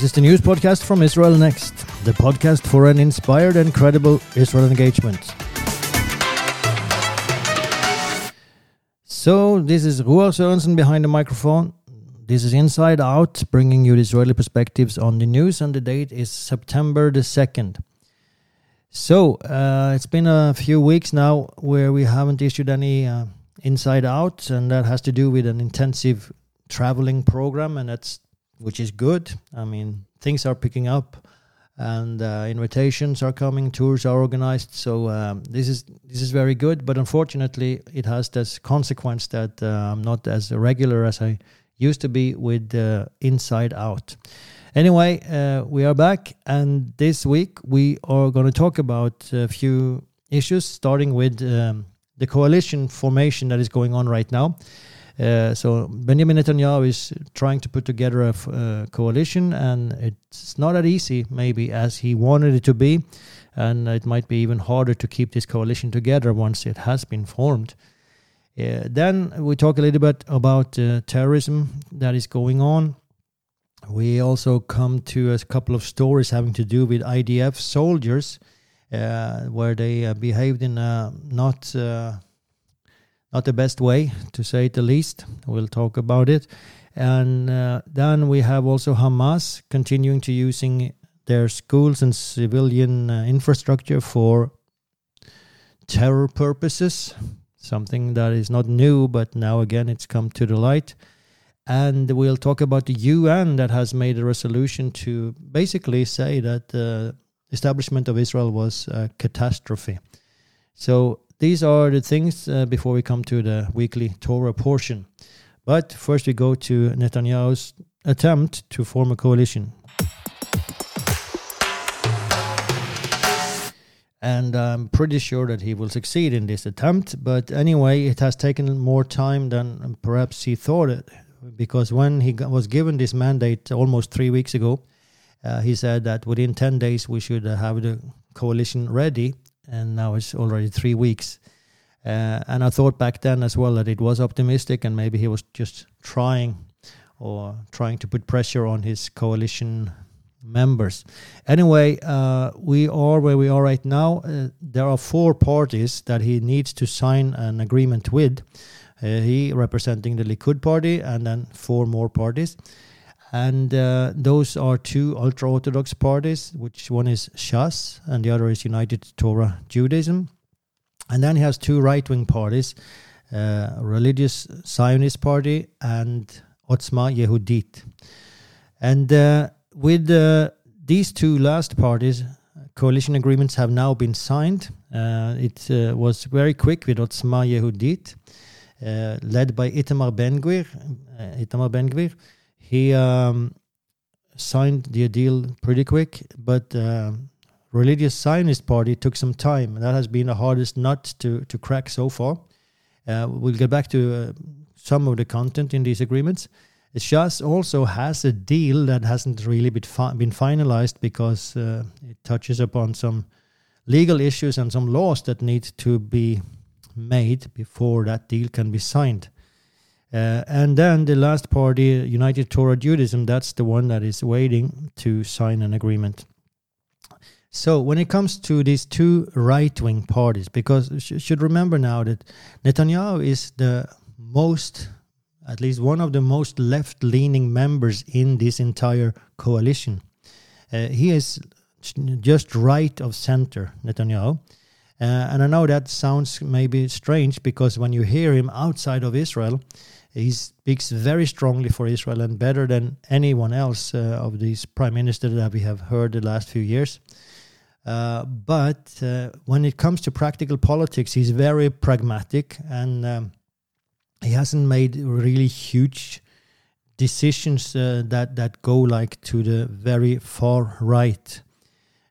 This is the news podcast from Israel Next, the podcast for an inspired and credible Israel engagement. So, this is Ruar Sørensen behind the microphone. This is Inside Out, bringing you the Israeli perspectives on the news, and the date is September the 2nd. So, uh, it's been a few weeks now where we haven't issued any uh, Inside Out, and that has to do with an intensive traveling program, and that's which is good. I mean, things are picking up, and uh, invitations are coming, tours are organized. So um, this is this is very good. But unfortunately, it has this consequence that uh, I'm not as regular as I used to be with uh, Inside Out. Anyway, uh, we are back, and this week we are going to talk about a few issues, starting with um, the coalition formation that is going on right now. Uh, so Benjamin Netanyahu is trying to put together a uh, coalition, and it's not that easy, maybe as he wanted it to be, and it might be even harder to keep this coalition together once it has been formed. Uh, then we talk a little bit about uh, terrorism that is going on. We also come to a couple of stories having to do with IDF soldiers, uh, where they behaved in a not not the best way, to say it the least. We'll talk about it. And uh, then we have also Hamas continuing to using their schools and civilian uh, infrastructure for terror purposes, something that is not new, but now again it's come to the light. And we'll talk about the UN that has made a resolution to basically say that the establishment of Israel was a catastrophe. So these are the things uh, before we come to the weekly Torah portion. But first, we go to Netanyahu's attempt to form a coalition. And I'm pretty sure that he will succeed in this attempt. But anyway, it has taken more time than perhaps he thought it. Because when he was given this mandate almost three weeks ago, uh, he said that within 10 days we should have the coalition ready and now it's already three weeks. Uh, and I thought back then as well that it was optimistic, and maybe he was just trying or trying to put pressure on his coalition members. Anyway, uh, we are where we are right now. Uh, there are four parties that he needs to sign an agreement with. Uh, he representing the Likud party, and then four more parties and uh, those are two ultra-orthodox parties which one is shas and the other is united torah judaism. And then he has two right-wing parties uh, religious zionist party and otzma yehudit. And uh, with uh, these two last parties coalition agreements have now been signed. Uh, it uh, was very quick with otzma yehudit led by itamar ben-gvir itamar ben-gvir he um, signed the deal pretty quick, but uh, religious Zionist party took some time. That has been the hardest nut to to crack so far. Uh, we'll get back to uh, some of the content in these agreements. Shas also has a deal that hasn't really been, fi- been finalized because uh, it touches upon some legal issues and some laws that need to be made before that deal can be signed. Uh, and then the last party, United Torah Judaism, that's the one that is waiting to sign an agreement. So when it comes to these two right-wing parties, because you should remember now that Netanyahu is the most, at least one of the most left-leaning members in this entire coalition. Uh, he is just right of center, Netanyahu. Uh, and I know that sounds maybe strange because when you hear him outside of Israel, he speaks very strongly for Israel and better than anyone else uh, of these prime ministers that we have heard the last few years. Uh, but uh, when it comes to practical politics, he's very pragmatic and um, he hasn't made really huge decisions uh, that that go like to the very far right.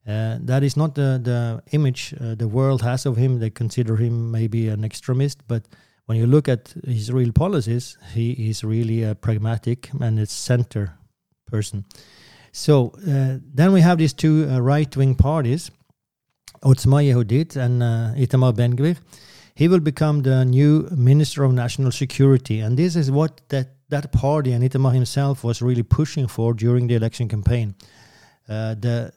Uh, that is not the the image uh, the world has of him. They consider him maybe an extremist, but when you look at his real policies, he is really a pragmatic and a center person. So uh, then we have these two uh, right-wing parties, Otzma Yehudit and uh, Itamar Ben-Gvir. He will become the new Minister of National Security, and this is what that that party and Itamar himself was really pushing for during the election campaign. Uh, the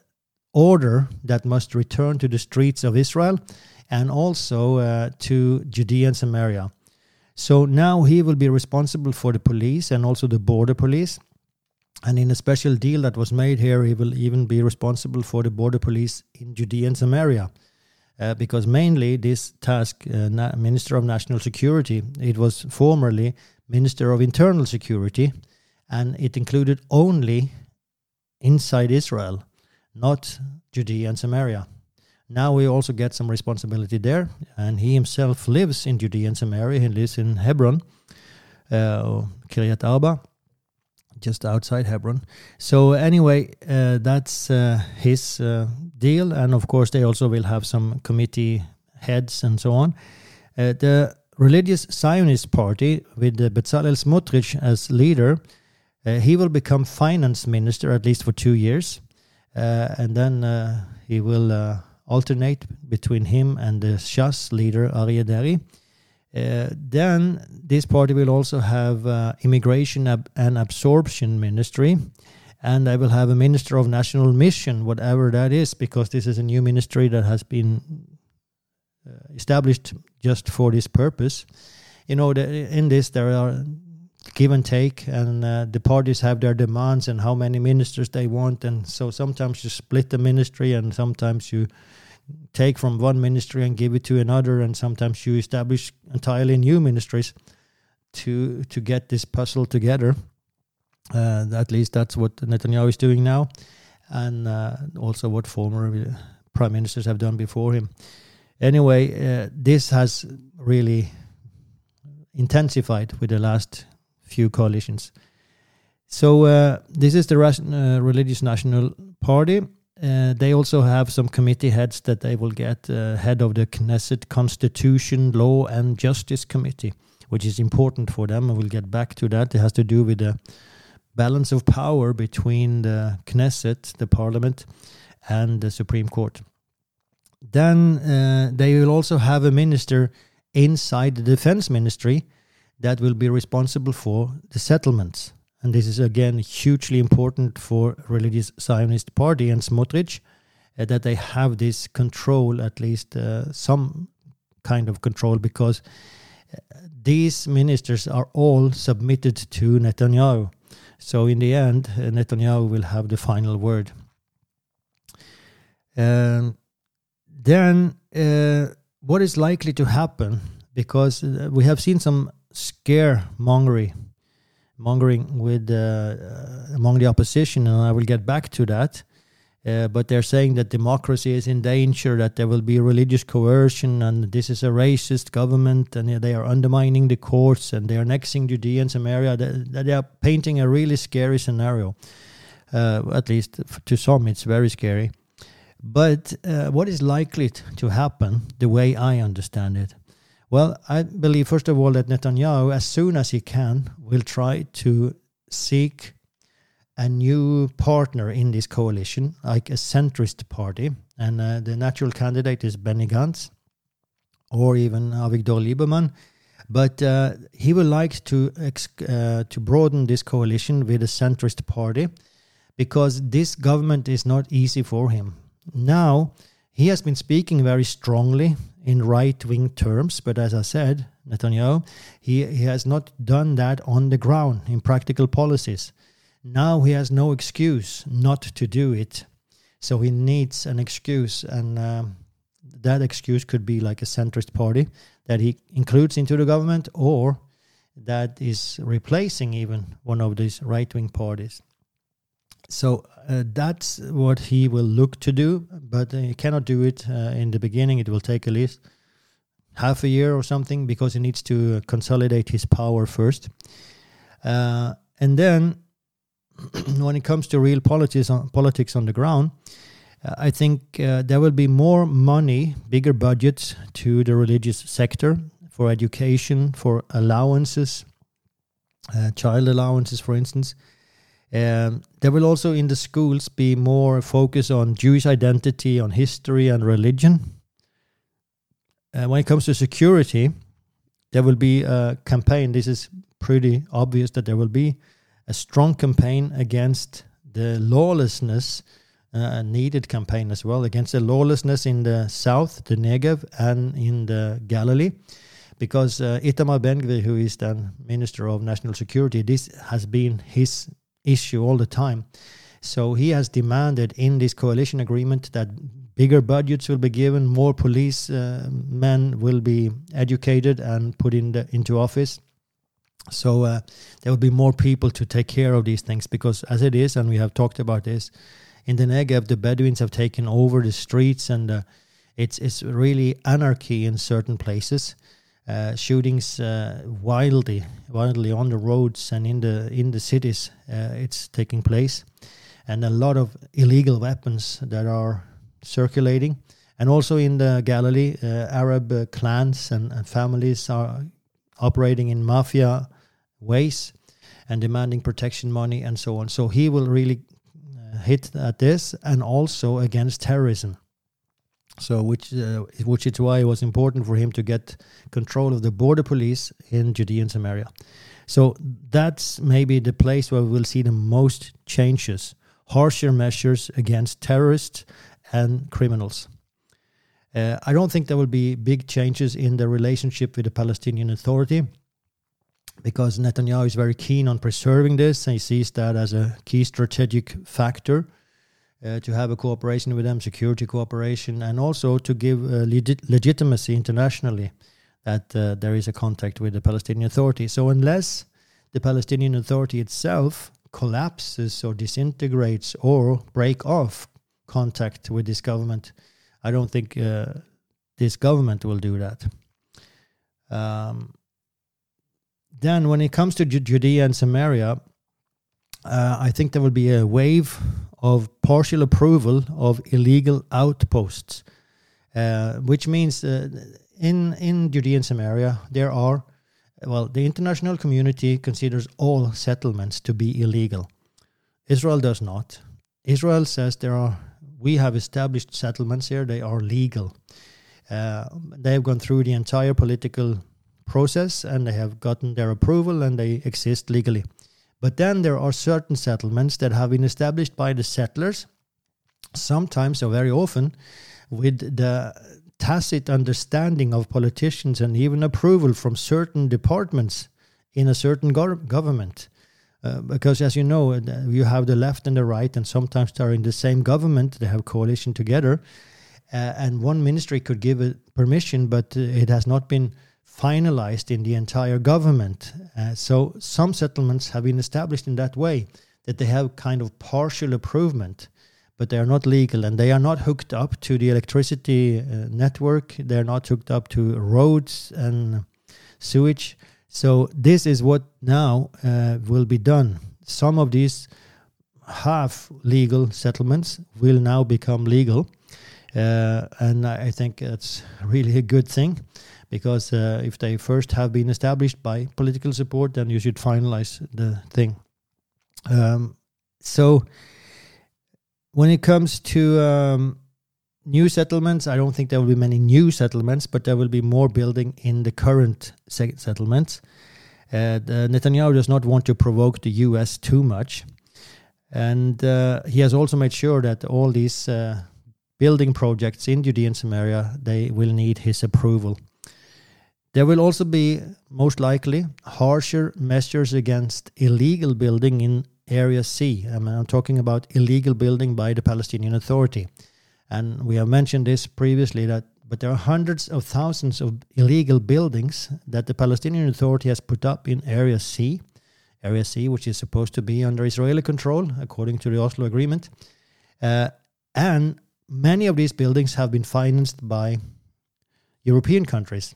order that must return to the streets of Israel and also uh, to Judea and Samaria. So now he will be responsible for the police and also the border police. And in a special deal that was made here, he will even be responsible for the border police in Judea and Samaria. Uh, because mainly this task, uh, Na- Minister of National Security, it was formerly Minister of Internal Security, and it included only inside Israel, not Judea and Samaria. Now we also get some responsibility there, and he himself lives in Judea and Samaria. He lives in Hebron, uh, Kiryat Arba, just outside Hebron. So anyway, uh, that's uh, his uh, deal, and of course they also will have some committee heads and so on. Uh, the religious Zionist party with uh, Bezalel Smotrich as leader, uh, he will become finance minister at least for two years, and then he will alternate between him and the Shas leader Aryeh Deri. Uh, then this party will also have uh, immigration ab- and absorption ministry, and I will have a minister of national mission, whatever that is, because this is a new ministry that has been uh, established just for this purpose. You know, the, in this there are give and take, and uh, the parties have their demands and how many ministers they want, and so sometimes you split the ministry, and sometimes you take from one ministry and give it to another, and sometimes you establish entirely new ministries to to get this puzzle together. Uh, at least that's what Netanyahu is doing now, and uh, also what former uh, prime ministers have done before him. Anyway, uh, this has really intensified with the last few coalitions. So uh, this is the uh, Religious National Party, uh, they also have some committee heads that they will get uh, head of the Knesset Constitution, Law and Justice Committee, which is important for them. We'll get back to that. It has to do with the balance of power between the Knesset, the parliament, and the Supreme Court. Then uh, they will also have a minister inside the defense ministry that will be responsible for the settlements and this is again hugely important for religious Zionist party and Smotrich uh, that they have this control, at least uh, some kind of control, because uh, these ministers are all submitted to Netanyahu. So in the end, uh, Netanyahu will have the final word. Um, then, uh, what is likely to happen? Because uh, we have seen some scaremongery mongering with uh, uh, among the opposition, and I will get back to that. Uh, but they're saying that democracy is in danger, that there will be religious coercion, and this is a racist government, and they are undermining the courts, and they are annexing Judea and Samaria. They, they are painting a really scary scenario. Uh, at least to some, it's very scary. But uh, what is likely to happen, the way I understand it, well, I believe, first of all, that Netanyahu, as soon as he can, will try to seek a new partner in this coalition, like a centrist party. And uh, the natural candidate is Benny Gantz or even Avigdor Lieberman. But uh, he would like to uh, to broaden this coalition with a centrist party because this government is not easy for him. Now, he has been speaking very strongly in right wing terms, but as I said, Netanyahu, he, he has not done that on the ground in practical policies. Now he has no excuse not to do it. So he needs an excuse, and um, that excuse could be like a centrist party that he includes into the government or that is replacing even one of these right wing parties. So uh, that's what he will look to do, but he cannot do it uh, in the beginning. It will take at least half a year or something because he needs to consolidate his power first. Uh, and then, when it comes to real politics on, politics on the ground, uh, I think uh, there will be more money, bigger budgets to the religious sector for education, for allowances, uh, child allowances, for instance. Um, there will also in the schools be more focus on Jewish identity, on history and religion. Uh, when it comes to security, there will be a campaign. This is pretty obvious that there will be a strong campaign against the lawlessness, uh, a needed campaign as well, against the lawlessness in the south, the Negev, and in the Galilee. Because uh, Itamar Ben Gvir, who is the Minister of National Security, this has been his issue all the time. So he has demanded in this coalition agreement that bigger budgets will be given, more police uh, men will be educated and put in the, into office. So uh, there will be more people to take care of these things because, as it is, and we have talked about this, in the Negev, the Bedouins have taken over the streets, and uh, it's it's really anarchy in certain places. Uh, shootings uh, wildly, wildly on the roads and in the in the cities. Uh, it's taking place, and a lot of illegal weapons that are circulating. And also in the Galilee, uh, Arab uh, clans and, and, families are operating in mafia ways and demanding protection money and so on. So he will really uh, hit at this and also against terrorism. So, which uh, which is why it was important for him to get control of the border police in Judea and Samaria. So that's maybe the place where we will see the most changes, harsher measures against terrorists and criminals. Uh, I don't think there will be big changes in the relationship with the Palestinian Authority because Netanyahu is very keen on preserving this and he sees that as a key strategic factor uh, to have a cooperation with them, security cooperation, and also to give uh, legit- legitimacy internationally that uh, there is a contact with the Palestinian Authority. So, unless the Palestinian Authority itself collapses or disintegrates or break off contact with this government. I don't think uh, this government will do that. Um, then, when it comes to Judea and Samaria, uh, I think there will be a wave of partial approval of illegal outposts, uh, which means uh, in in Judea and Samaria there are, well, the international community considers all settlements to be illegal. Israel does not. Israel says there are we have established settlements here. They are legal. Uh, they have gone through the entire political process and they have gotten their approval and they exist legally. But then there are certain settlements that have been established by the settlers, sometimes or very often, with the tacit understanding of politicians and even approval from certain departments in a certain go- government. Uh, because as you know, uh, you have the left and the right, and sometimes they're in the same government. They have coalition together, uh, and one ministry could give permission, but uh, it has not been finalized in the entire government. Uh, so some settlements have been established in that way that they have kind of partial approval, but they are not legal and they are not hooked up to the electricity network. They are not hooked up to roads and sewage. So this is what now uh, will be done. Some of these half legal settlements will now become legal. Uh, and I think that's really a good thing because uh, if they first have been established by political support, then you should finalize the thing. Um, so when it comes to um, new settlements, I don't think there will be many new settlements, but there will be more building in the current settlements. Uh, Netanyahu does not want to provoke the US too much. And uh, he has also made sure that all these uh, building projects in Judea and Samaria, they will need his approval. There will also be, most likely, harsher measures against illegal building in Area C. I I'm talking about illegal building by the Palestinian Authority. And we have mentioned this previously that but there are hundreds of thousands of illegal buildings that the Palestinian Authority has put up in Area C, Area C, which is supposed to be under Israeli control according to the Oslo Agreement. Uh, and many of these buildings have been financed by European countries.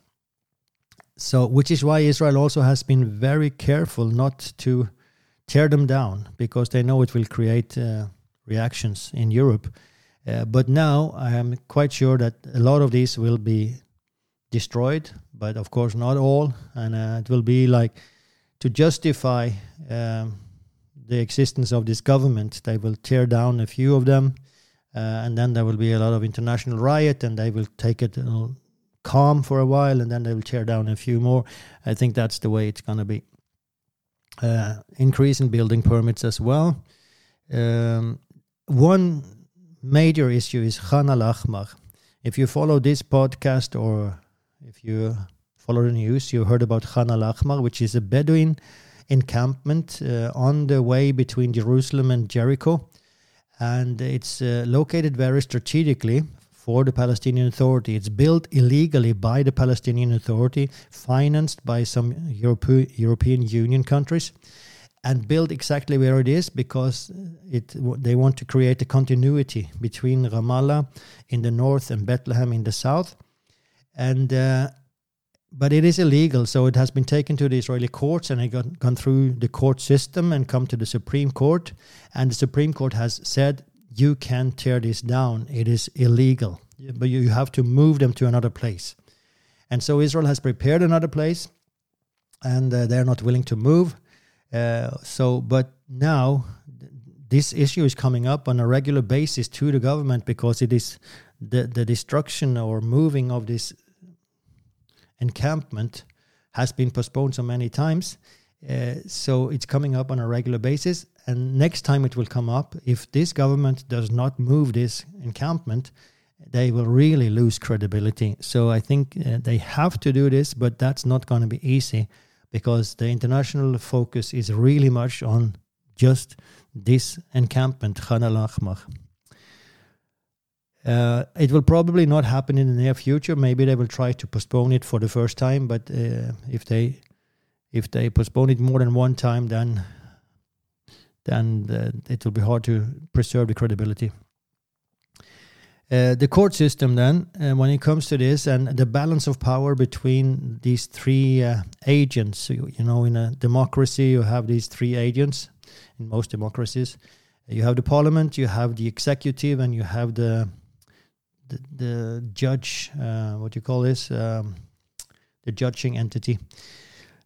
So, which is why Israel also has been very careful not to tear them down because they know it will create uh, reactions in Europe. Uh, but now I am quite sure that a lot of these will be destroyed, but of course not all. And uh, it will be like to justify um, the existence of this government, they will tear down a few of them. Uh, and then there will be a lot of international riot, and they will take it calm for a while, and then they will tear down a few more. I think that's the way it's going to be. uh, increase in building permits as well. Um, one major issue is Khan al Ahmar. If you follow this podcast or if you follow the news, you heard about Khan al Ahmar, which is a Bedouin encampment uh, on the way between Jerusalem and Jericho. And it's uh, located very strategically for the Palestinian Authority. It's built illegally by the Palestinian Authority, financed by some Europe- European Union countries, and built exactly where it is because it they want to create a continuity between Ramallah in the north and Bethlehem in the south. And uh, but it is illegal, so it has been taken to the Israeli courts and it got gone through the court system and come to the Supreme Court, and the Supreme Court has said you can tear this down. It is illegal, but you have to move them to another place. And so Israel has prepared another place, and uh, they're not willing to move. Uh, so, but now this issue is coming up on a regular basis to the government because it is the the destruction or moving of this encampment has been postponed so many times. Uh, so it's coming up on a regular basis. And next time it will come up, if this government does not move this encampment, they will really lose credibility. So I think uh, they have to do this, but that's not going to be easy because the international focus is really much on just this encampment, Khan al Ahmar. Uh, it will probably not happen in the near future. Maybe they will try to postpone it for the first time. But uh, if they if they postpone it more than one time, then then uh, it will be hard to preserve the credibility. Uh, the court system, then, uh, when it comes to this, and the balance of power between these three uh, agents, you, you know, in a democracy, you have these three agents in most democracies. You have the parliament, you have the executive, and you have the the, the judge, uh, what you call this? Um, the judging entity,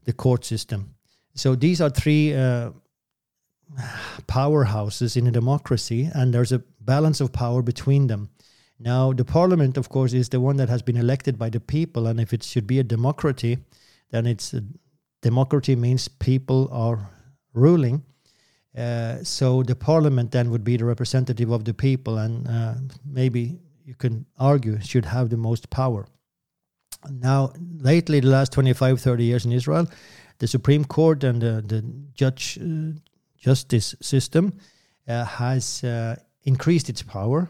the court system. So these are three uh, powerhouses in a democracy, and there's a balance of power between them. Now, the parliament, of course, is the one that has been elected by the people, and if it should be a democracy, then it's a democracy means people are ruling. Uh, so the parliament then would be the representative of the people, and uh, maybe you can argue should have the most power. Now, lately, the last 25, 30 years in Israel, the Supreme Court and the, the judge uh, justice system uh, has uh, increased its power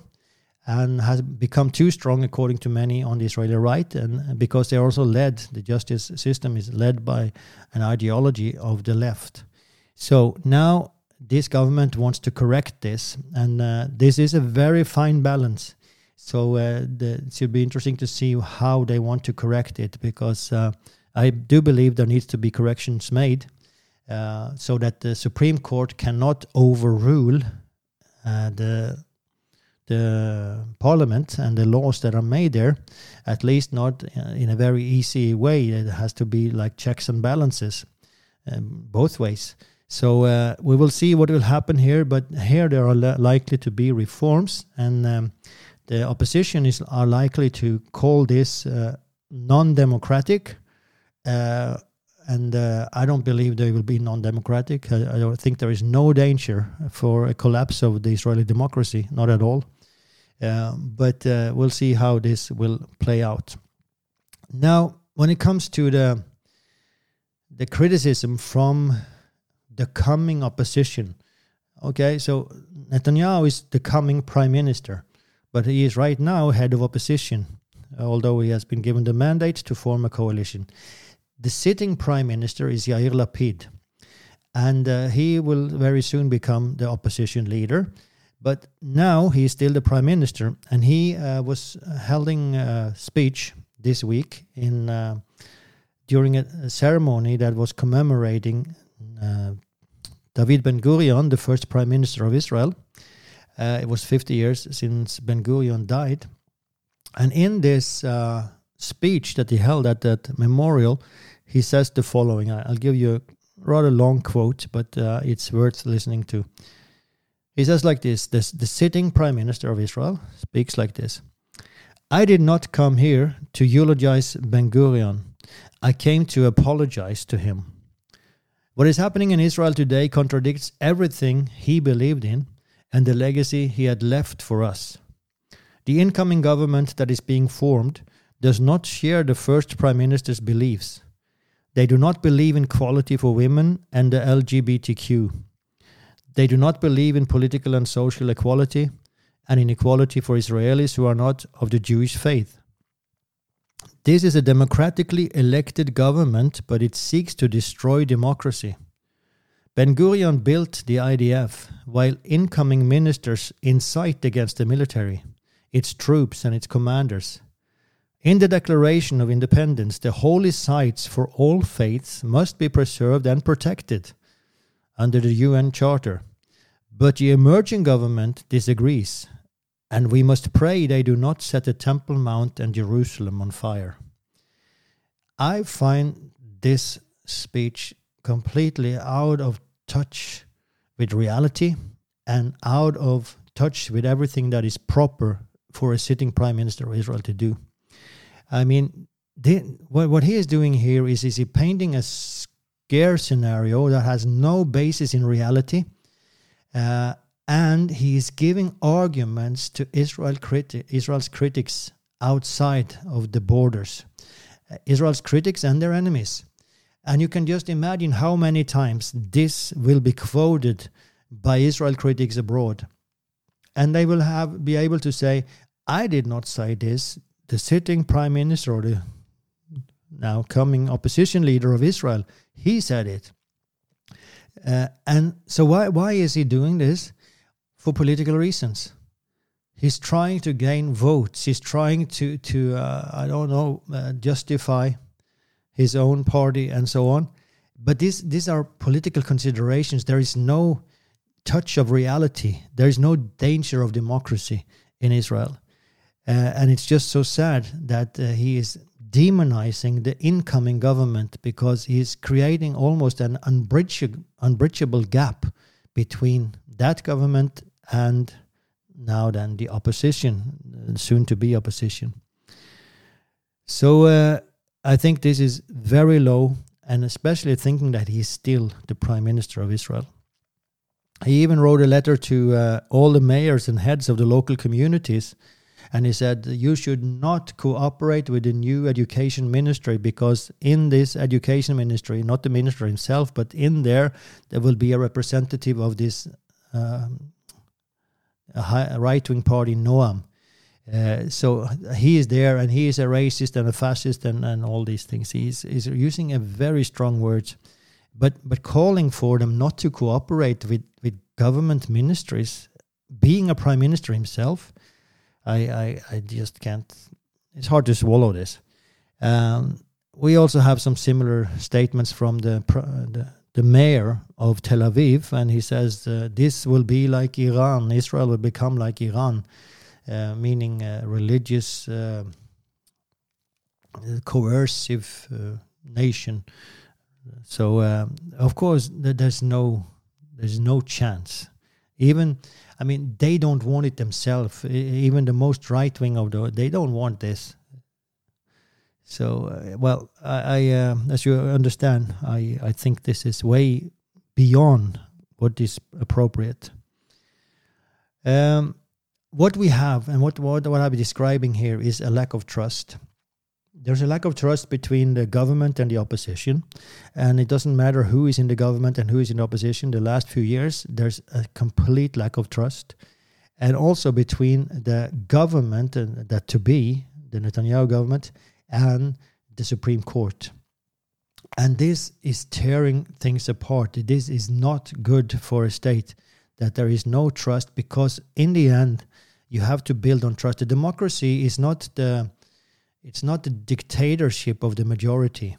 and has become too strong, according to many on the Israeli right, and because they are also led, the justice system is led by an ideology of the left. So now this government wants to correct this, and uh, this is a very fine balance. So uh, the, it should be interesting to see how they want to correct it because uh, I do believe there needs to be corrections made uh, so that the Supreme Court cannot overrule uh, the the Parliament and the laws that are made there. At least not uh, in a very easy way. It has to be like checks and balances um, both ways. So uh, we will see what will happen here, but here there are li- likely to be reforms and. Um, the opposition is are likely to call this uh, non-democratic, uh, and uh, I don't believe they will be non-democratic. I, I, don't think there is no danger for a collapse of the Israeli democracy, not at all. Uh, but uh, we'll see how this will play out. Now, when it comes to the the criticism from the coming opposition, okay, so Netanyahu is the coming prime minister but he is right now head of opposition, although he has been given the mandate to form a coalition. The sitting prime minister is Yair Lapid, and uh, he will very soon become the opposition leader. But now he is still the prime minister, and he uh, was holding a speech this week in uh, during a, ceremony that was commemorating uh, David Ben Gurion, the first prime minister of Israel. Uh, it was 50 years since Ben Gurion died. And in this uh, speech that he held at that memorial, he says the following. I'll give you a rather long quote, but uh, it's worth listening to. He says like this, this The sitting prime minister of Israel speaks like this I did not come here to eulogize Ben Gurion. I came to apologize to him. What is happening in Israel today contradicts everything he believed in and the legacy he had left for us. The incoming government that is being formed does not share the first prime minister's beliefs. They do not believe in equality for women and the LGBTQ. They do not believe in political and social equality and inequality for Israelis who are not of the Jewish faith. This is a democratically elected government, but it seeks to destroy democracy. Ben Gurion built the IDF while incoming ministers incite against the military, its troops, and its commanders. In the Declaration of Independence, the holy sites for all faiths must be preserved and protected under the UN Charter. But the emerging government disagrees, and we must pray they do not set the Temple Mount and Jerusalem on fire. I find this speech completely out of touch with reality and out of touch with everything that is proper for a sitting prime minister of Israel to do. I mean, the, what, what he is doing here is, is he painting a scare scenario that has no basis in reality. Uh, and he is giving arguments to Israel criti- Israel's critics outside of the borders, uh, Israel's critics and their enemies. And you can just imagine how many times this will be quoted by Israel critics abroad. And they will have be able to say, I did not say this the sitting prime minister or the now coming opposition leader of Israel, he said it. Uh, and so why why is he doing this? For political reasons. He's trying to gain votes. He's trying to to uh, I don't know uh, justify his own party and so on. But these these are political considerations. There is no touch of reality. There is no danger of democracy in Israel. Uh, and it's just so sad that uh, he is demonizing the incoming government because he's creating almost an unbridgeable, unbridgeable gap between that government and now then the opposition, soon to be opposition. So uh, I think this is very low, and especially thinking that he's still the prime minister of Israel. He even wrote a letter to uh, all the mayors and heads of the local communities and he said you should not cooperate with the new education ministry because in this education ministry not the minister himself but in there there will be a representative of this um, right-wing party noam. Uh, so he is there and he is a racist and a fascist and, and all these things. He's, he's using a very strong words but but calling for them not to cooperate with, with government ministries being a prime minister himself I, I, I just can't. It's hard to swallow this. Um, we also have some similar statements from the, the, the mayor of Tel Aviv, and he says uh, this will be like Iran. Israel will become like Iran, uh, meaning a religious, uh, coercive uh, nation. So, uh, of course, there's no there's no chance. Even I mean, they don't want it themselves. Even the most right wing of the, they don't want this. So, uh, well, I, I uh, as you understand, I, I think this is way beyond what is appropriate. Um, what we have and what, what, what I'm describing here is a lack of trust there's a lack of trust between the government and the opposition and it doesn't matter who is in the government and who is in the opposition the last few years there's a complete lack of trust. And also between the government and that to be the Netanyahu government and the Supreme Court. And this is tearing things apart. This is not good for a state that there is no trust because in the end you have to build on trust. The democracy is not the it's not the dictatorship of the majority.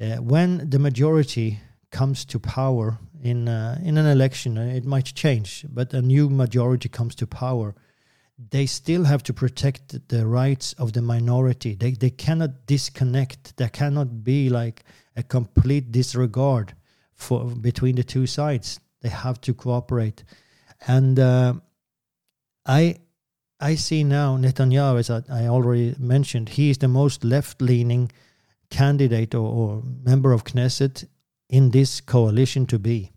Uh, when the majority comes to power in uh, in an election, uh, it might change, but a new majority comes to power. They still have to protect the rights of the minority. They they cannot disconnect. There cannot be like a complete disregard for between the two sides. They have to cooperate, and uh, I I see now Netanyahu, as I already mentioned, he is the most left leaning candidate or, or, member of Knesset in this coalition to be.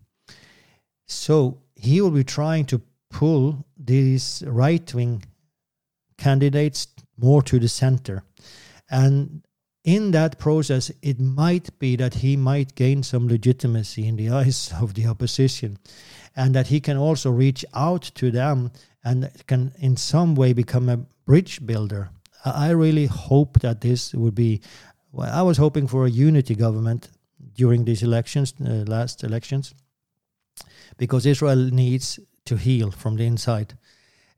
So he will be trying to pull these right wing candidates more to the center. And in that process, it might be that he might gain some legitimacy in the eyes of the opposition, and that he can also reach out to them and can, in some way, become a bridge builder. I really hope that this would be. Well, I was hoping for a unity government during these elections, uh, last elections, because Israel needs to heal from the inside.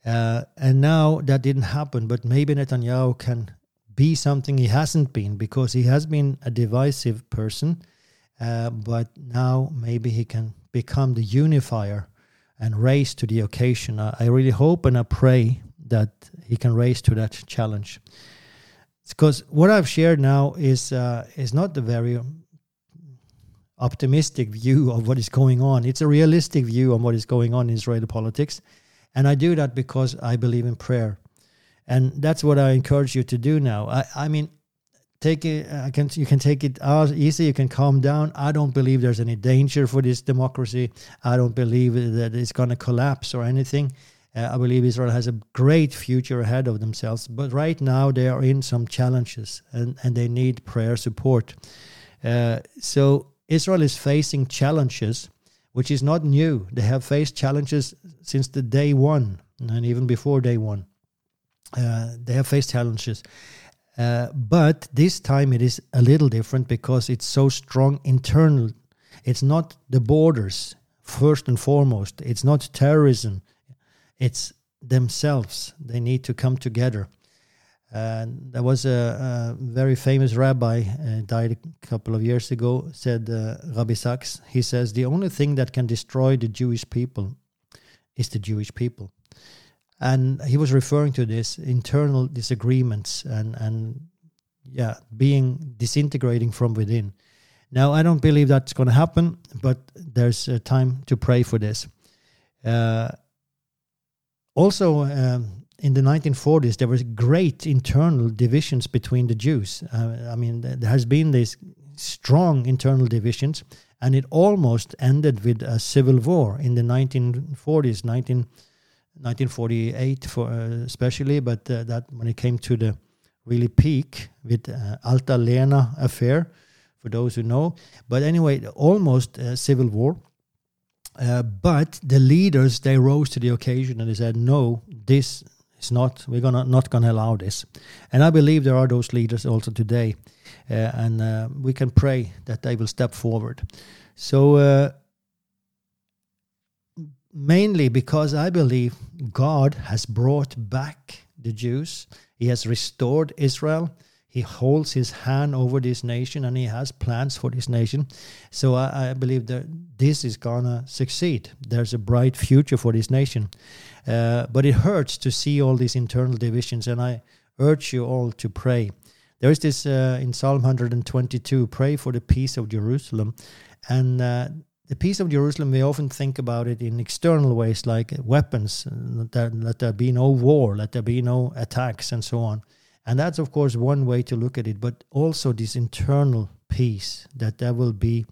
Uh, and now that didn't happen, but maybe Netanyahu can be something he hasn't been because he has been a divisive person. Uh, but now maybe he can become the unifier and raise to the occasion. I, really hope and I pray that he can raise to that challenge. Because what I've shared now is uh, is not the very optimistic view of what is going on. It's a realistic view on what is going on in Israeli politics. And I do that because I believe in prayer. And that's what I encourage you to do now. I, I mean, take it I can you can take it out easy you can calm down i don't believe there's any danger for this democracy i don't believe that it's going to collapse or anything uh, i believe israel has a great future ahead of themselves but right now they are in some challenges and, and they need prayer support uh, so Israel is facing challenges which is not new. They have faced challenges since the day one and even before day one. Uh, they have faced challenges. Uh, but this time it is a little different because it's so strong internal. It's not the borders, first and foremost. It's not terrorism. It's themselves. They need to come together. And there was a, a very famous rabbi, uh, died a couple of years ago, said, uh, Rabbi Sacks. he says, the only thing that can destroy the Jewish people is the Jewish people. And he was referring to this internal disagreements and, and yeah, being disintegrating from within. Now, I don't believe that's going to happen, but there's a time to pray for this. Uh, also, um, in the 1940s, there was great internal divisions between the Jews. Uh, I mean, there has been these strong internal divisions, and it almost ended with a civil war in the 1940s, 19, 1948 for, uh, especially. But uh, that when it came to the really peak with uh, Altalena affair, for those who know. But anyway, almost civil war. Uh, but the leaders they rose to the occasion and they said, "No, this is not. We're gonna not gonna allow this, and I believe there are those leaders also today, uh, and uh, we can pray that they will step forward. So mainly because I believe God has brought back the Jews. He has restored Israel. He holds his hand over this nation and he has plans for this nation. So I, I believe that this is going to succeed. There's a bright future for this nation. Uh, but it hurts to see all these internal divisions, and I urge you all to pray. There is this uh, in Psalm 122 pray for the peace of Jerusalem. And uh, the peace of Jerusalem, we often think about it in external ways like weapons, that, let there be no war, let there be no attacks, and so on. And that's, of course, one way to look at it, but also this internal peace, that there will be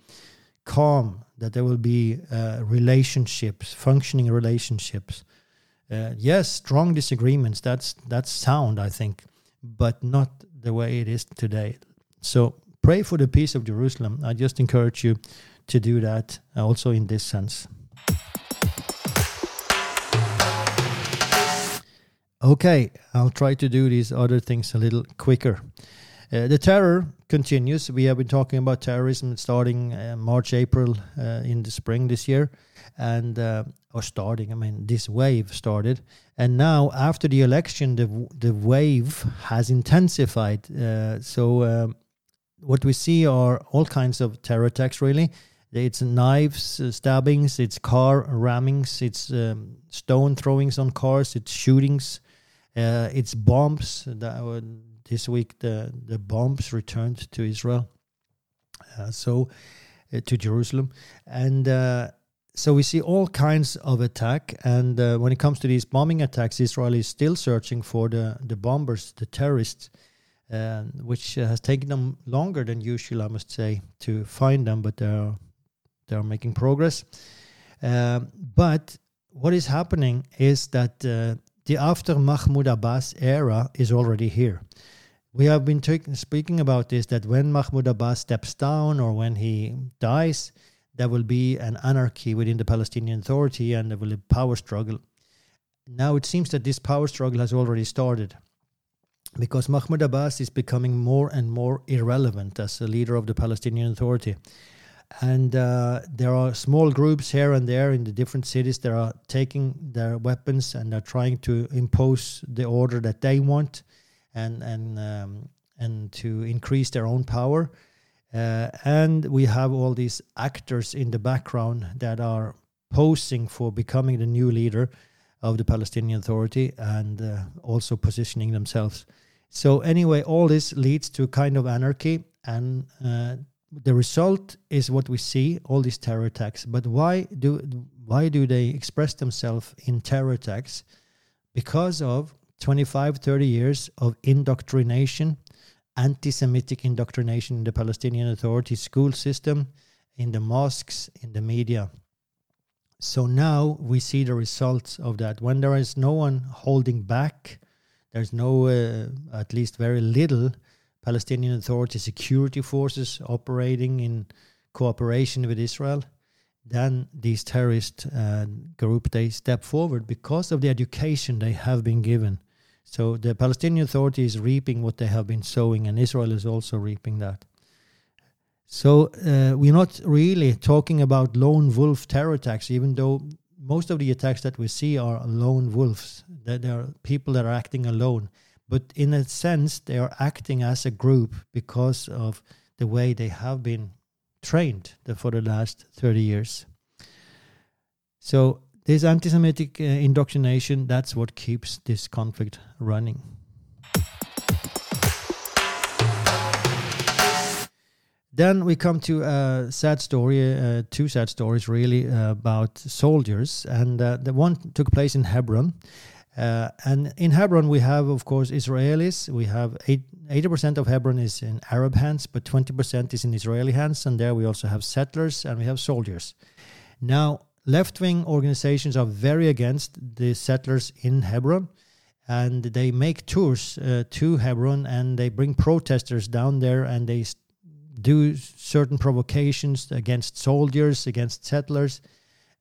calm, that there will be uh, relationships, functioning relationships, uh, yes, strong disagreements. That's that's sound, I think, but not the way it is today. So pray for the peace of Jerusalem. I just encourage you to do that also in this sense. Okay, I'll try to do these other things a little quicker. Uh, the terror continues. We have been talking about terrorism starting uh, March, April uh, in the spring this year, and uh, or starting. I mean, this wave started, and now after the election, the the wave has intensified. Uh, so um, what we see are all kinds of terror attacks. Really, it's knives, uh, stabbings, it's car rammings, it's um, stone throwings on cars, it's shootings, it's bombs. That this week the the bombs returned to Israel, uh, so uh, to Jerusalem, and uh, so we see all kinds of attack. And uh, when it comes to these bombing attacks, Israel is still searching for the the bombers, the terrorists. which has taken them longer than usual, I must say, to find them. But there are they are making progress. Um, but what is happening is that uh, the after Mahmoud Abbas era is already here. We have been speaking about this that when Mahmoud Abbas steps down or when he dies, there will be an anarchy within the Palestinian Authority and there will be a power struggle. Now it seems that this power struggle has already started because Mahmoud Abbas is becoming more and more irrelevant as a leader of the Palestinian Authority. And uh, there are small groups here and there in the different cities that are taking their weapons and are trying to impose the order that they want and and um, and to increase their own power. Uh, and we have all these actors in the background that are posing for becoming the new leader of the Palestinian Authority and uh, also positioning themselves. So anyway, all this leads to a kind of anarchy, and uh, the result is what we see: all these terror attacks. But why do why do they express themselves in terror attacks? Because of 25, 30 years of indoctrination, anti Semitic indoctrination in the Palestinian Authority school system, in the mosques, in the media. So now we see the results of that. When there is no one holding back, there's no, uh, at least very little, Palestinian Authority security forces operating in cooperation with Israel then these terrorist uh, group they step forward because of the education they have been given so the Palestinian Authority is reaping what they have been sowing, and Israel is also reaping that. So uh, we're not really talking about lone wolf terror attacks, even though most of the attacks that we see are lone wolves. That there are people that are acting alone, but in a sense they are acting as a group because of the way they have been trained for the last 30 years. So this anti-Semitic uh, indoctrination, that's what keeps this conflict running. Then we come to a sad story, uh, two sad stories really uh, about soldiers, and uh, the one took place in Hebron. Uh, and in Hebron, we have, of course, Israelis. We have eight, 80% of Hebron is in Arab hands, but 20% is in Israeli hands. And there we also have settlers and we have soldiers. Now, left wing organizations are very against the settlers in Hebron. And they make tours uh, to Hebron and they bring protesters down there and they do certain provocations against soldiers, against settlers,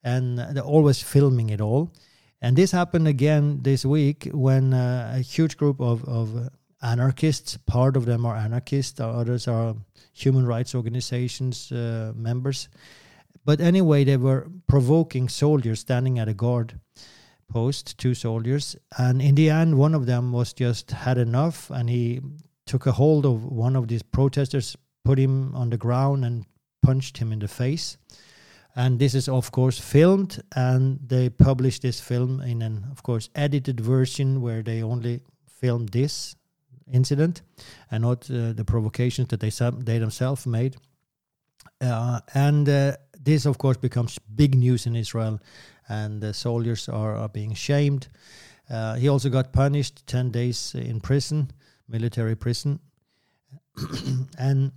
and they're always filming it all. And this happened again this week when uh, a huge group of, of anarchists, part of them are anarchists, others are human rights organizations uh, members, but anyway, they were provoking soldiers standing at a guard post, two soldiers. And in the end, one of them was just had enough and he took a hold of one of these protesters, put him on the ground, and punched him in the face. And this is, of course, filmed, and they published this film in an, of course, edited version where they only filmed this incident and not uh, the provocations that they, they themselves made. Uh, and uh, this, of course, becomes big news in Israel, and the soldiers are, are being shamed. Uh, he also got punished 10 days in prison, military prison. and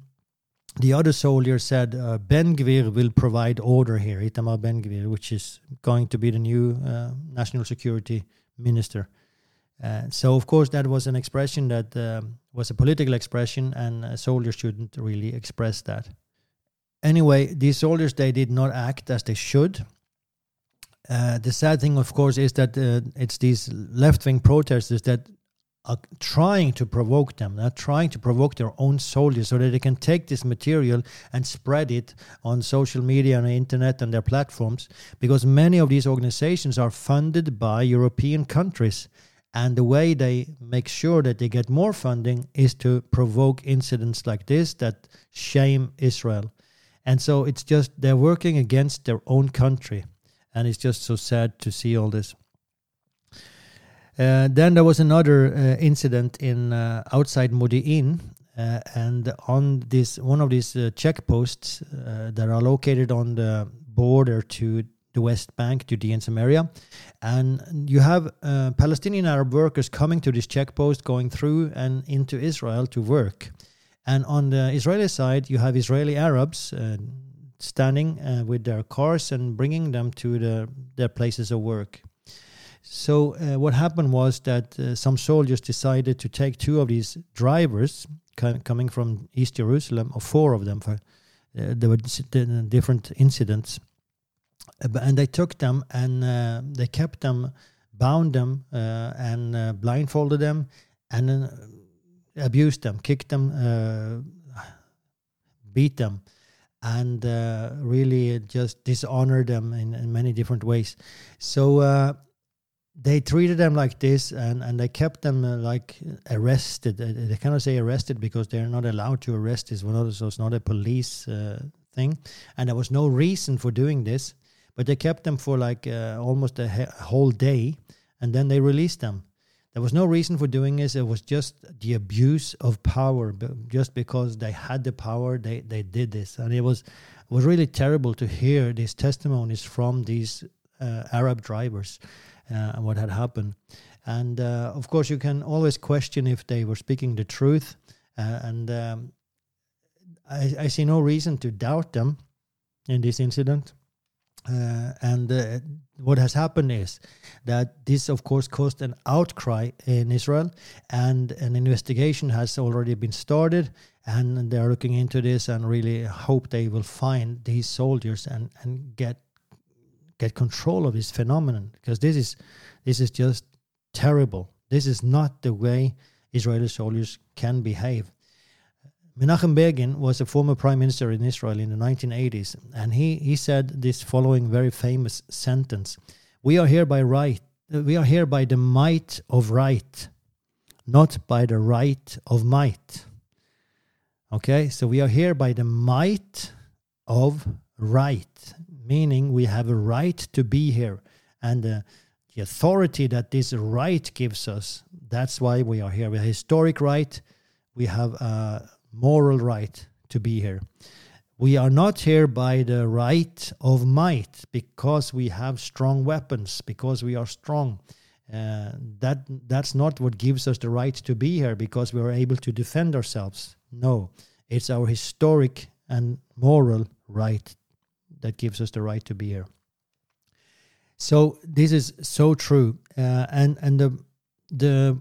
the other soldier said uh, Ben Gvir will provide order here, Itamar Ben Gvir, which is going to be the new uh, national security minister. Uh, so, of course, that was an expression that uh, was a political expression, and a soldier shouldn't really express that anyway, these soldiers they did not act as they should. Uh, the sad thing, of course, is that uh, it's these left-wing protesters that are trying to provoke them. They're trying to provoke their own soldiers so that they can take this material and spread it on social media and the internet and their platforms. Because many of these organizations are funded by European countries. And the way they make sure that they get more funding is to provoke incidents like this that shame Israel. And so it's just they're working against their own country. And it's just so sad to see all this. Uh, then there was another uh, incident in uh, outside Modi'in, uh, and on this one of these uh, checkposts uh, that are located on the border to the West Bank, Judea and Samaria, and you have Palestinian Arab workers coming to this checkpost, going through and into Israel to work. And on the Israeli side, you have Israeli Arabs, standing with their cars and bringing them to the, their places of work. So uh, what happened was that uh, some soldiers decided to take two of these drivers coming from East Jerusalem, or four of them. For, uh, there were different incidents, uh, and they took them and uh, they kept them, bound them, and blindfolded them, and abused them, kicked them, beat them and uh, really just dishonor them in, in, many different ways. So uh, they treated them like this and, and they kept them uh, like arrested. Uh, they cannot say arrested because they're not allowed to arrest. It's, one of those, so it's not a police uh, thing. And there was no reason for doing this. But they kept them for like uh, almost a, whole day and then they released them. There was no reason for doing this. It was just the abuse of power. Just because they had the power, they, they did this. And it was, was really terrible to hear these testimonies from these uh, Arab drivers and what had happened. And uh, of course, you can always question if they were speaking the truth. Uh, and um, I, I, see no reason to doubt them in this incident. Uh, and uh, what has happened is that this, of course, caused an outcry in Israel, and an investigation has already been started. And they are looking into this and really hope they will find these soldiers and, and get get control of this phenomenon because this is this is just terrible. This is not the way Israeli soldiers can behave. Menachem Begin was a former prime minister in Israel in the 1980s, and he, he said this following very famous sentence We are here by right, we are here by the might of right, not by the right of might. Okay, so we are here by the might of right, meaning we have a right to be here. And uh, the authority that this right gives us, that's why we are here. We have a historic right, we have a moral right to be here. We are not here by the right of might because we have strong weapons, because we are strong. Uh, that that's not what gives us the right to be here because we are able to defend ourselves. No, it's our historic and moral right that gives us the right to be here. So this is so true, uh, and and the the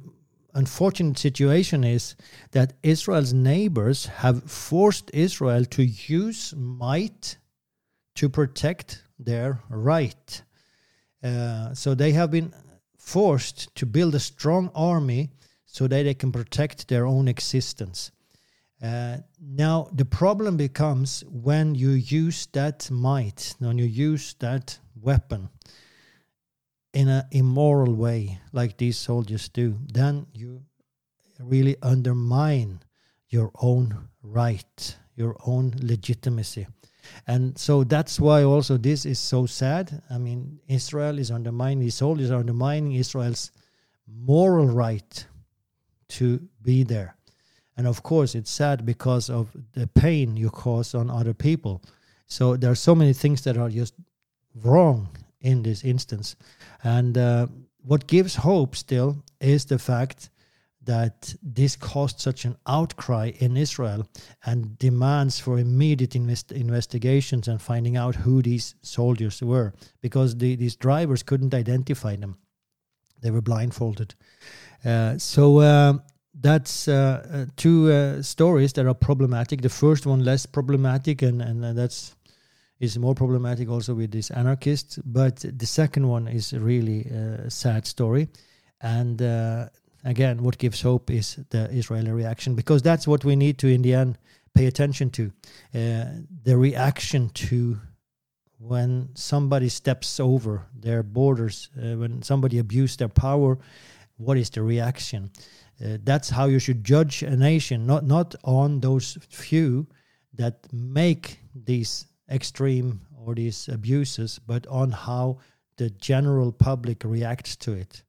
unfortunate situation is that Israel's neighbors have forced Israel to use might to protect their right. Uh, so they have been forced to build a strong army so that they can protect their own existence. Uh, now, the problem becomes when you use that might, when you use that weapon in an immoral way, like these soldiers do, then you really undermine your own right, your own legitimacy. And so that's why also this is so sad. I mean, Israel is undermining, these soldiers are undermining Israel's moral right to be there. And of course, it's sad because of the pain you cause on other people. So there are so many things that are just wrong in this instance. And uh, what gives hope still is the fact that this caused such an outcry in Israel and demands for immediate invest- investigations and finding out who these soldiers were because the, these drivers couldn't identify them. They were blindfolded. Uh, so uh, that's uh, uh, two uh, stories that are problematic. The first one less problematic, and and that's is more problematic also with these anarchists. But the second one is really a sad story, and uh, again, what gives hope is the Israeli reaction because that's what we need to in the end pay attention to uh, the reaction to when somebody steps over their borders, uh, when somebody abuses their power. What is the reaction? Uh, that's how you should judge a nation, not not on those few that make these extreme or these abuses, but on how the general public reacts to it.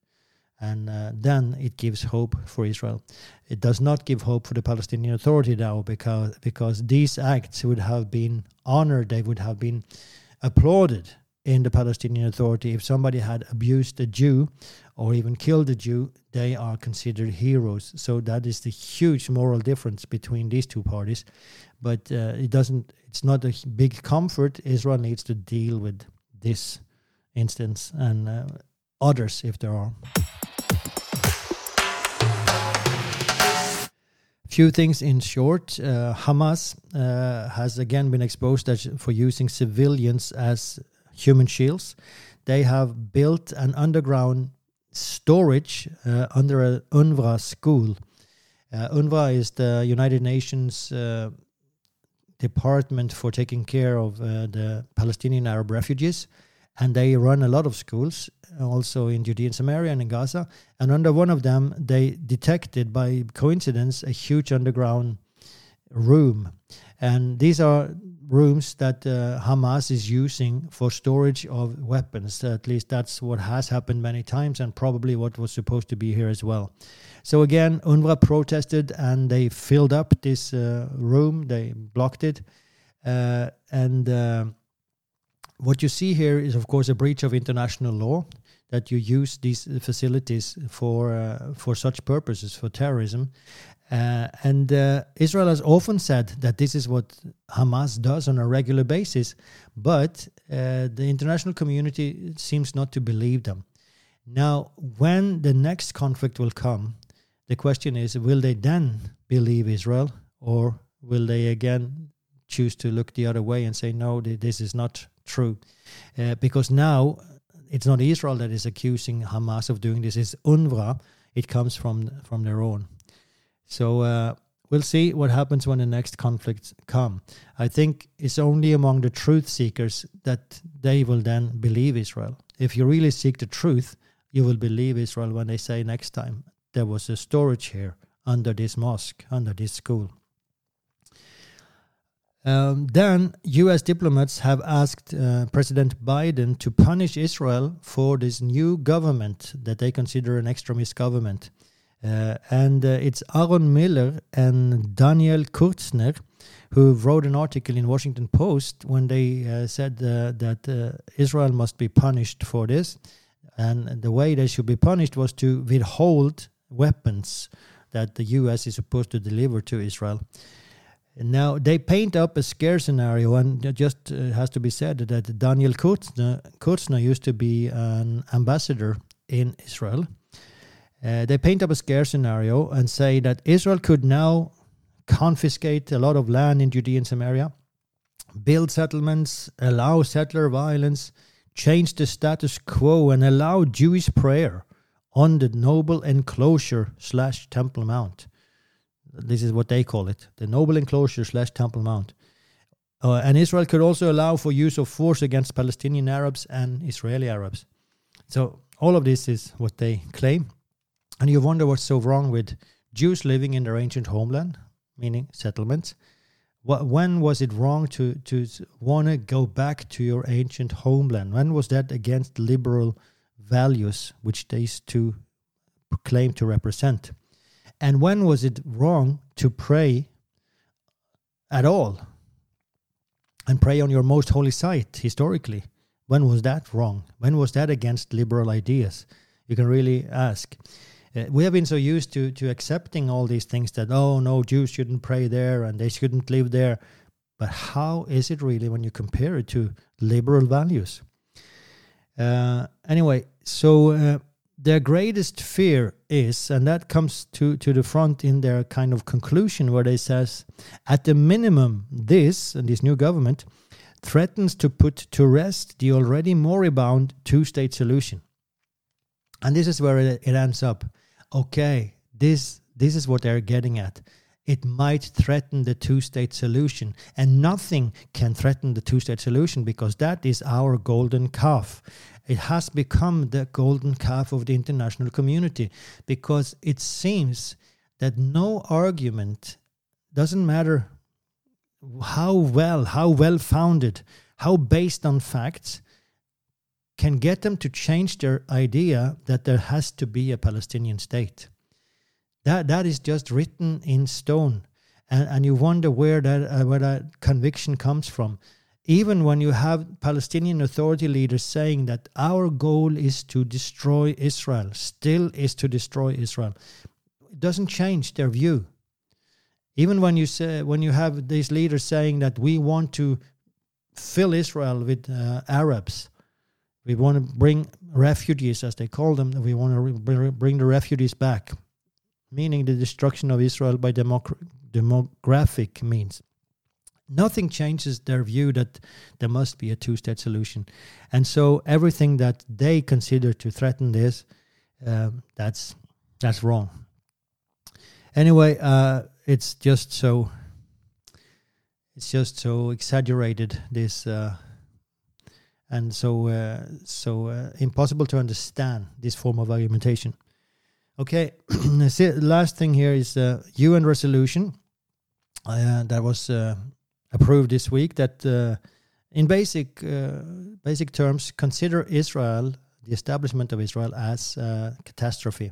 And uh, then it gives hope for Israel. It does not give hope for the Palestinian Authority now because because these acts would have been honored, they would have been applauded in the Palestinian Authority. If somebody had abused a Jew or even killed a Jew, they are considered heroes. So that is the huge moral difference between these two parties. but uh, it doesn't. It's not a big comfort. Israel needs to deal with this instance and uh, others if there are. Few things in short. Uh, Hamas uh, has again been exposed as, for using civilians as human shields. They have built an underground storage uh, under an UNRWA school. Uh, UNRWA is the United Nations uh, department for taking care of uh, the Palestinian Arab refugees and they run a lot of schools also in Judea and Samaria and in Gaza. And under one of them, they detected by coincidence a huge underground room. And these are rooms that uh, Hamas is using for storage of weapons. At least that's what has happened many times and probably what was supposed to be here as well. So again, UNRWA protested and they filled up this uh, room, they blocked it. Uh, and uh, what you see here is, of course, a breach of international law that you use these facilities for uh, for such purposes for terrorism. Uh, and uh, Israel has often said that this is what Hamas does on a regular basis, but uh, the international community seems not to believe them. Now, when the next conflict will come, the question is will they then believe Israel or will they again choose to look the other way and say, no, this is not true. Uh, because now it's not Israel that is accusing Hamas of doing this, it's UNRWA. It comes from, from their own. So uh, we'll see what happens when the next conflicts come. I think it's only among the truth seekers that they will then believe Israel. If you really seek the truth, you will believe Israel when they say next time there was a storage here under this mosque, under this school. Um, then, US diplomats have asked uh, President Biden to punish Israel for this new government that they consider an extremist government. Uh, and uh, it's Aaron Miller and Daniel Kurtzner who wrote an article in Washington Post when they uh, said uh, that uh, Israel must be punished for this. And the way they should be punished was to withhold weapons that the US is supposed to deliver to Israel. Now they paint up a scare scenario, and it just uh, has to be said that Daniel Kurtzner, Kurtzner used to be an ambassador in Israel. Uh, they paint up a scare scenario and say that Israel could now confiscate a lot of land in Judea and Samaria, build settlements, allow settler violence, change the status quo, and allow Jewish prayer on the noble enclosure slash Temple Mount. This is what they call it the noble enclosure slash Temple Mount. Uh, and Israel could also allow for use of force against Palestinian Arabs and Israeli Arabs. So all of this is what they claim. And you wonder what's so wrong with Jews living in their ancient homeland, meaning settlements. What, when was it wrong to, to want to go back to your ancient homeland? When was that against liberal values which these two claim to represent? And when was it wrong to pray at all? And pray on your most holy site historically? When was that wrong? When was that against liberal ideas? You can really ask. Uh, we have been so used to, to accepting all these things that, oh, no, Jews shouldn't pray there and they shouldn't live there. But how is it really when you compare it to liberal values? Uh, anyway, so uh, their greatest fear is, and that comes to, to the front in their kind of conclusion, where they says, at the minimum, this and this new government threatens to put to rest the already moribund two-state solution. And this is where it, it ends up. Okay, this this is what they're getting at. It might threaten the two-state solution, and nothing can threaten the two-state solution because that is our golden calf it has become the golden calf of the international community because it seems that no argument doesn't matter how well, how well founded, how based on facts can get them to change their idea that there has to be a Palestinian state. That that is just written in stone, and and you wonder where that uh, where that conviction comes from even when you have Palestinian Authority leaders saying that our goal is to destroy Israel, still is to destroy Israel, it doesn't change their view. Even when you say when you have these leaders saying that we want to fill Israel with uh, Arabs, we want to bring refugees, as they call them. We want to bring the refugees back, meaning the destruction of Israel by demographic means. Nothing changes their view that there must be a two state solution. And so everything that they consider to threaten this, uh, that's, that's wrong. Anyway, uh, it's just so it's just so exaggerated this uh, and so uh, so uh, impossible to understand this form of argumentation. Okay, last thing here is the UN resolution uh, that was uh, approved this week. That uh, in basic basic terms consider Israel, the establishment of Israel, as a catastrophe,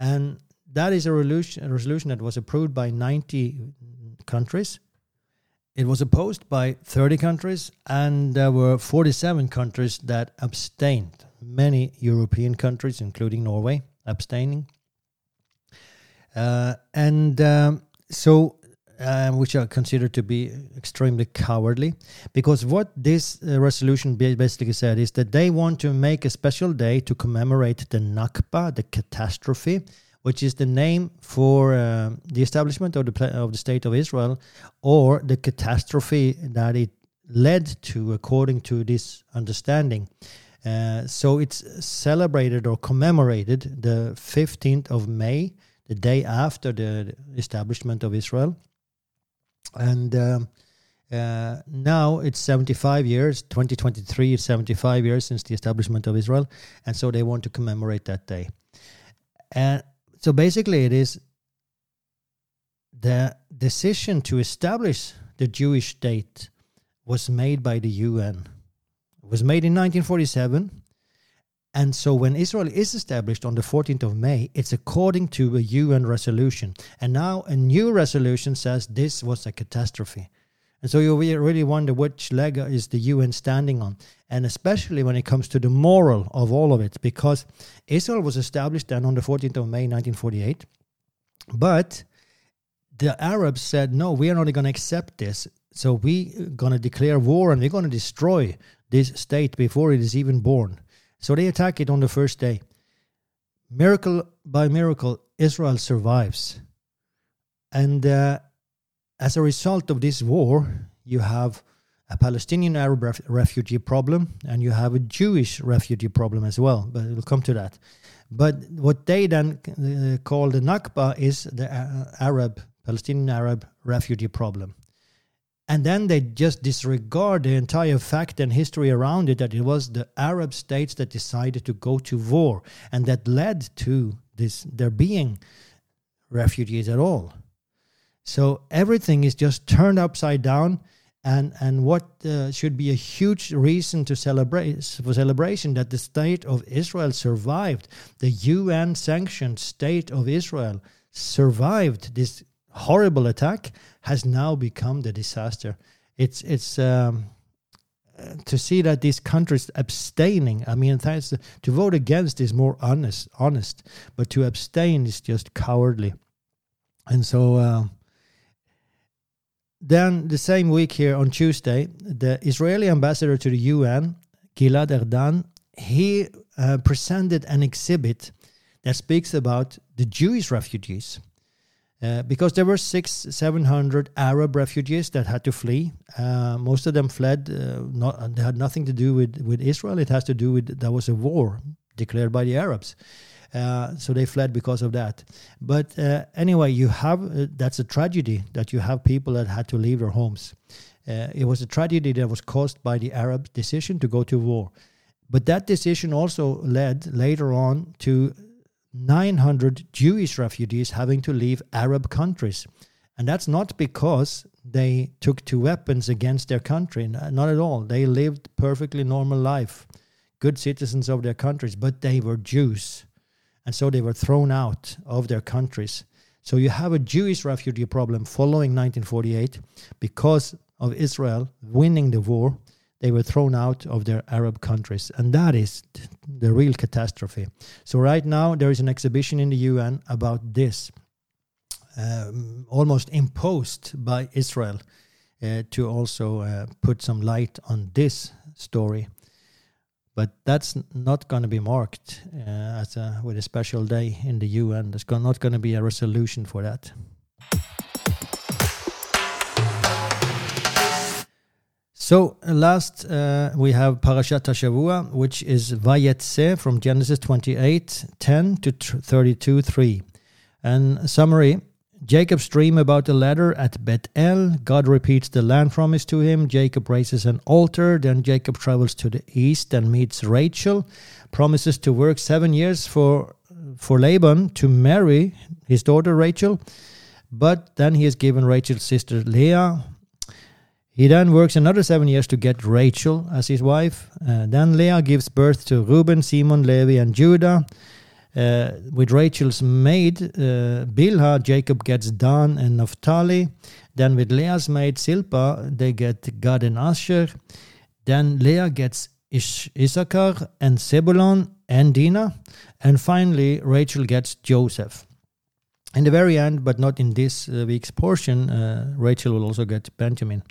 and that is a resolution, a resolution that was approved by 90 countries it was opposed by 30 countries, and there were 47 countries that abstained. Many European countries, including Norway, abstaining. Uh, and um, so, uh, which are considered to be extremely cowardly, because what this uh, resolution basically said is that they want to make a special day to commemorate the Nakba, the catastrophe, which is the name for uh, the establishment of the of the state of Israel, or the catastrophe that it led to, according to this understanding. Uh, so it's celebrated or commemorated the 15th of May, the day after the establishment of Israel. And um, uh, now it's 75 years, 2023 is 75 years since the establishment of Israel. And so they want to commemorate that day. And so basically, it is the decision to establish the Jewish state was made by the UN. It was made in 1947. And so when Israel is established on the 14th of May, it's according to a UN resolution. And now a new resolution says this was a catastrophe. And so you really wonder which leg is the UN standing on, and especially when it comes to the moral of all of it, because Israel was established then on the 14th of May 1948, but the Arabs said, no, we are not going to accept this. So we're going to declare war and we're going to destroy this state before it is even born. So they attack it on the first day. Miracle by miracle, Israel survives. And uh, as a result of this war, you have a Palestinian Arab ref- refugee problem and you have a Jewish refugee problem as well, but we'll come to that. But what they then uh, call the Nakba is the uh, Arab, Palestinian Arab refugee problem. And then they just disregard the entire fact and history around it that it was the Arab states that decided to go to war and that led to this there being refugees at all. So everything is just turned upside down. And, and what uh, should be a huge reason to celebrate for celebration that the state of Israel survived, the UN sanctioned state of Israel survived this horrible attack, has now become the disaster. It's it's um, to see that these countries abstaining. I mean, to vote against is more honest, honest, but to abstain is just cowardly. And so, uh, then the same week here on Tuesday, the Israeli ambassador to the UN, Gilad Erdan, he uh, presented an exhibit that speaks about the Jewish refugees. Uh, because there were six, seven hundred Arab refugees that had to flee. Uh, most of them fled. Uh, not, they had nothing to do with, with Israel. It has to do with there was a war declared by the Arabs, uh, so they fled because of that. But uh, anyway, you have uh, that's a tragedy that you have people that had to leave their homes. Uh, it was a tragedy that was caused by the Arab decision to go to war. But that decision also led later on to 900 Jewish refugees having to leave Arab countries. And that's not because they took to weapons against their country, not at all. They lived perfectly normal life, good citizens of their countries, but they were Jews and so they were thrown out of their countries. So you have a Jewish refugee problem following 1948 because of Israel winning the war. They were thrown out of their Arab countries, and that is the real catastrophe. So right now there is an exhibition in the UN about this. um, almost imposed by Israel uh, to also uh, put some light on this story. But that's not going to be marked uh, as a, with a special day in the UN. There's not going to be a resolution for that. So last uh, we have Parashat Shavua, which is Vayetse from Genesis 28, 10 to 32, 3. And summary, Jacob's dream about the ladder at Bethel. God repeats the land promise to him. Jacob raises an altar. Then Jacob travels to the east and meets Rachel. Promises to work seven years for for Laban to marry his daughter Rachel. But then he is given Rachel's sister Leah. He then works another seven years to get Rachel as his wife. Uh, then Leah gives birth to Reuben, Simon, Levi, and Judah. Uh, with Rachel's maid uh, Bilhah, Jacob gets Dan and Naphtali. Then with Leah's maid Silpah, they get Gad and Asher. Then Leah gets Ish- Issachar and Zebulon and Dinah. And finally, Rachel gets Joseph. In the very end, but not in this uh, week's portion, uh, Rachel will also get Benjamin.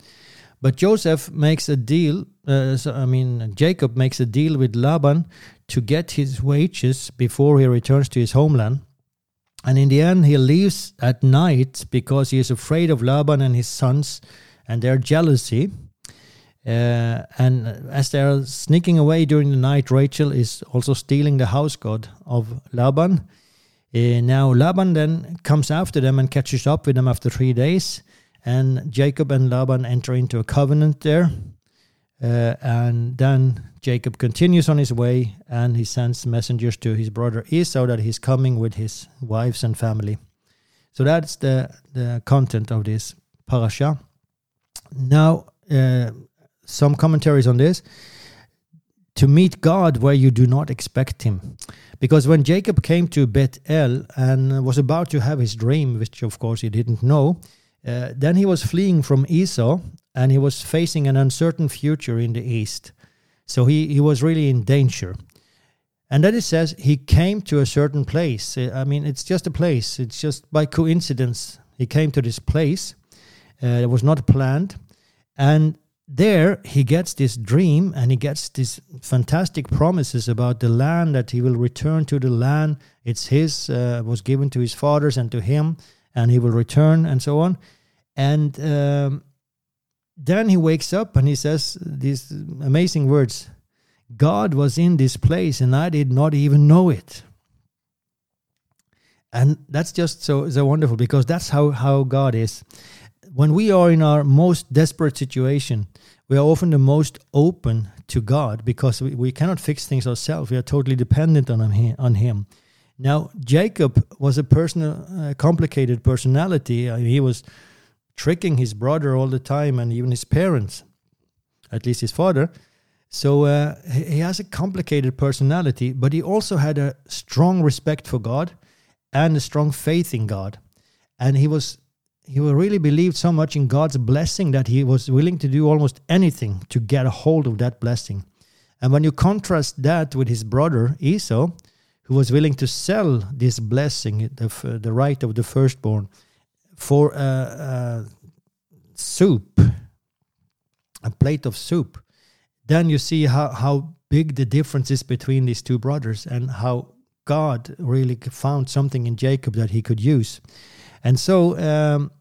But Joseph makes a deal, uh, so, I mean, Jacob makes a deal with Laban to get his wages before he returns to his homeland. And in the end, he leaves at night because he is afraid of Laban and his sons and their jealousy. Uh, and as they are sneaking away during the night, Rachel is also stealing the house god of Laban. Uh, now, Laban then comes after them and catches up with them after three days. And Jacob and Laban enter into a covenant there. Uh, and then Jacob continues on his way and he sends messengers to his brother Esau that he's coming with his wives and family. So that's the, the content of this parasha. Now, uh, some commentaries on this. To meet God where you do not expect him. Because when Jacob came to Bethel and was about to have his dream, which of course he didn't know, uh, then he was fleeing from Esau and he was facing an uncertain future in the east. So he, he was really in danger. And then it says he came to a certain place. Uh, I mean, it's just a place. It's just by coincidence he came to this place. Uh, it was not planned. And there he gets this dream and he gets these fantastic promises about the land that he will return to the land. It's his, uh, was given to his fathers and to him, and he will return and so on. And um, then he wakes up and he says these amazing words God was in this place and I did not even know it. And that's just so, so wonderful because that's how, how God is. When we are in our most desperate situation, we are often the most open to God because we, we cannot fix things ourselves. We are totally dependent on him. On him. Now, Jacob was a person, a complicated personality. He was tricking his brother all the time and even his parents, at least his father. So uh, he has a complicated personality, but he also had a strong respect for God and a strong faith in God. And he was he really believed so much in God's blessing that he was willing to do almost anything to get a hold of that blessing. And when you contrast that with his brother Esau, who was willing to sell this blessing, the, the right of the firstborn, for a, a soup, a plate of soup, then you see how, how big the difference is between these two brothers and how God really found something in Jacob that he could use. And so um,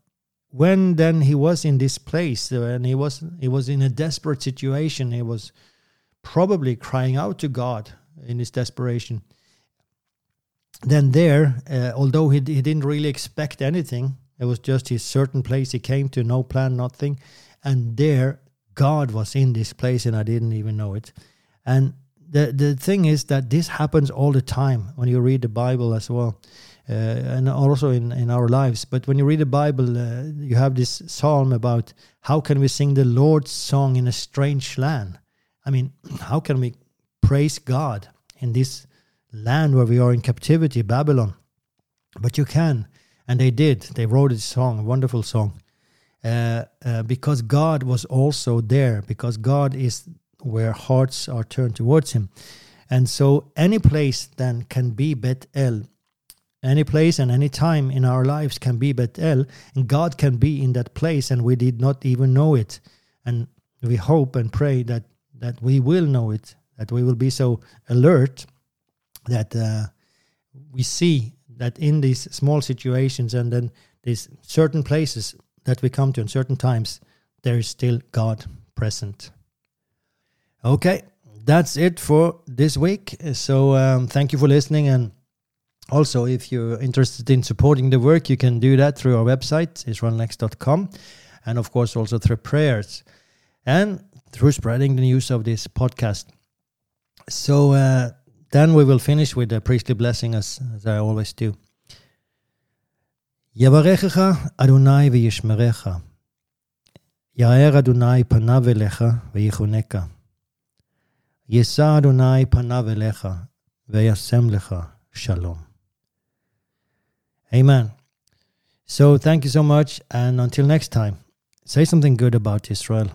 when then he was in this place uh, and he was he was in a desperate situation, he was probably crying out to God in his desperation. Then there, uh, although he, he didn't really expect anything, it was just his certain place he came to, no plan, nothing. And there, God was in this place, and I didn't even know it. And the the thing is that this happens all the time when you read the Bible as well, uh, and also in in our lives. But when you read the Bible, uh, you have this psalm about how can we sing the Lord's song in a strange land. I mean, how can we praise God in this land where we are in captivity, Babylon? But you can and they did. They wrote a song, a wonderful song, uh, uh, because God was also there, because God is where hearts are turned towards Him. And so any place then can be Bethel. any place and any time in our lives can be Bethel, and God can be in that place, and we did not even know it. And we hope and pray that that we will know it, that we will be so alert that uh, we see that in these small situations and then these certain places that we come to in certain times, there is still God present. Okay, that's it for this week. So um, thank you for listening. And also, if you're interested in supporting the work, you can do that through our website, israelnext.com, and of course also through prayers and through spreading the news of this podcast. So uh, then we will finish with the priestly blessing as, as I always do. יברכך אדוני וישמרך. יאר אדוני פניו אליך ויחונקה. יישא אדוני פניו אליך וישם לך shalom. Amen. So thank you so much and until next time, say something good about Israel.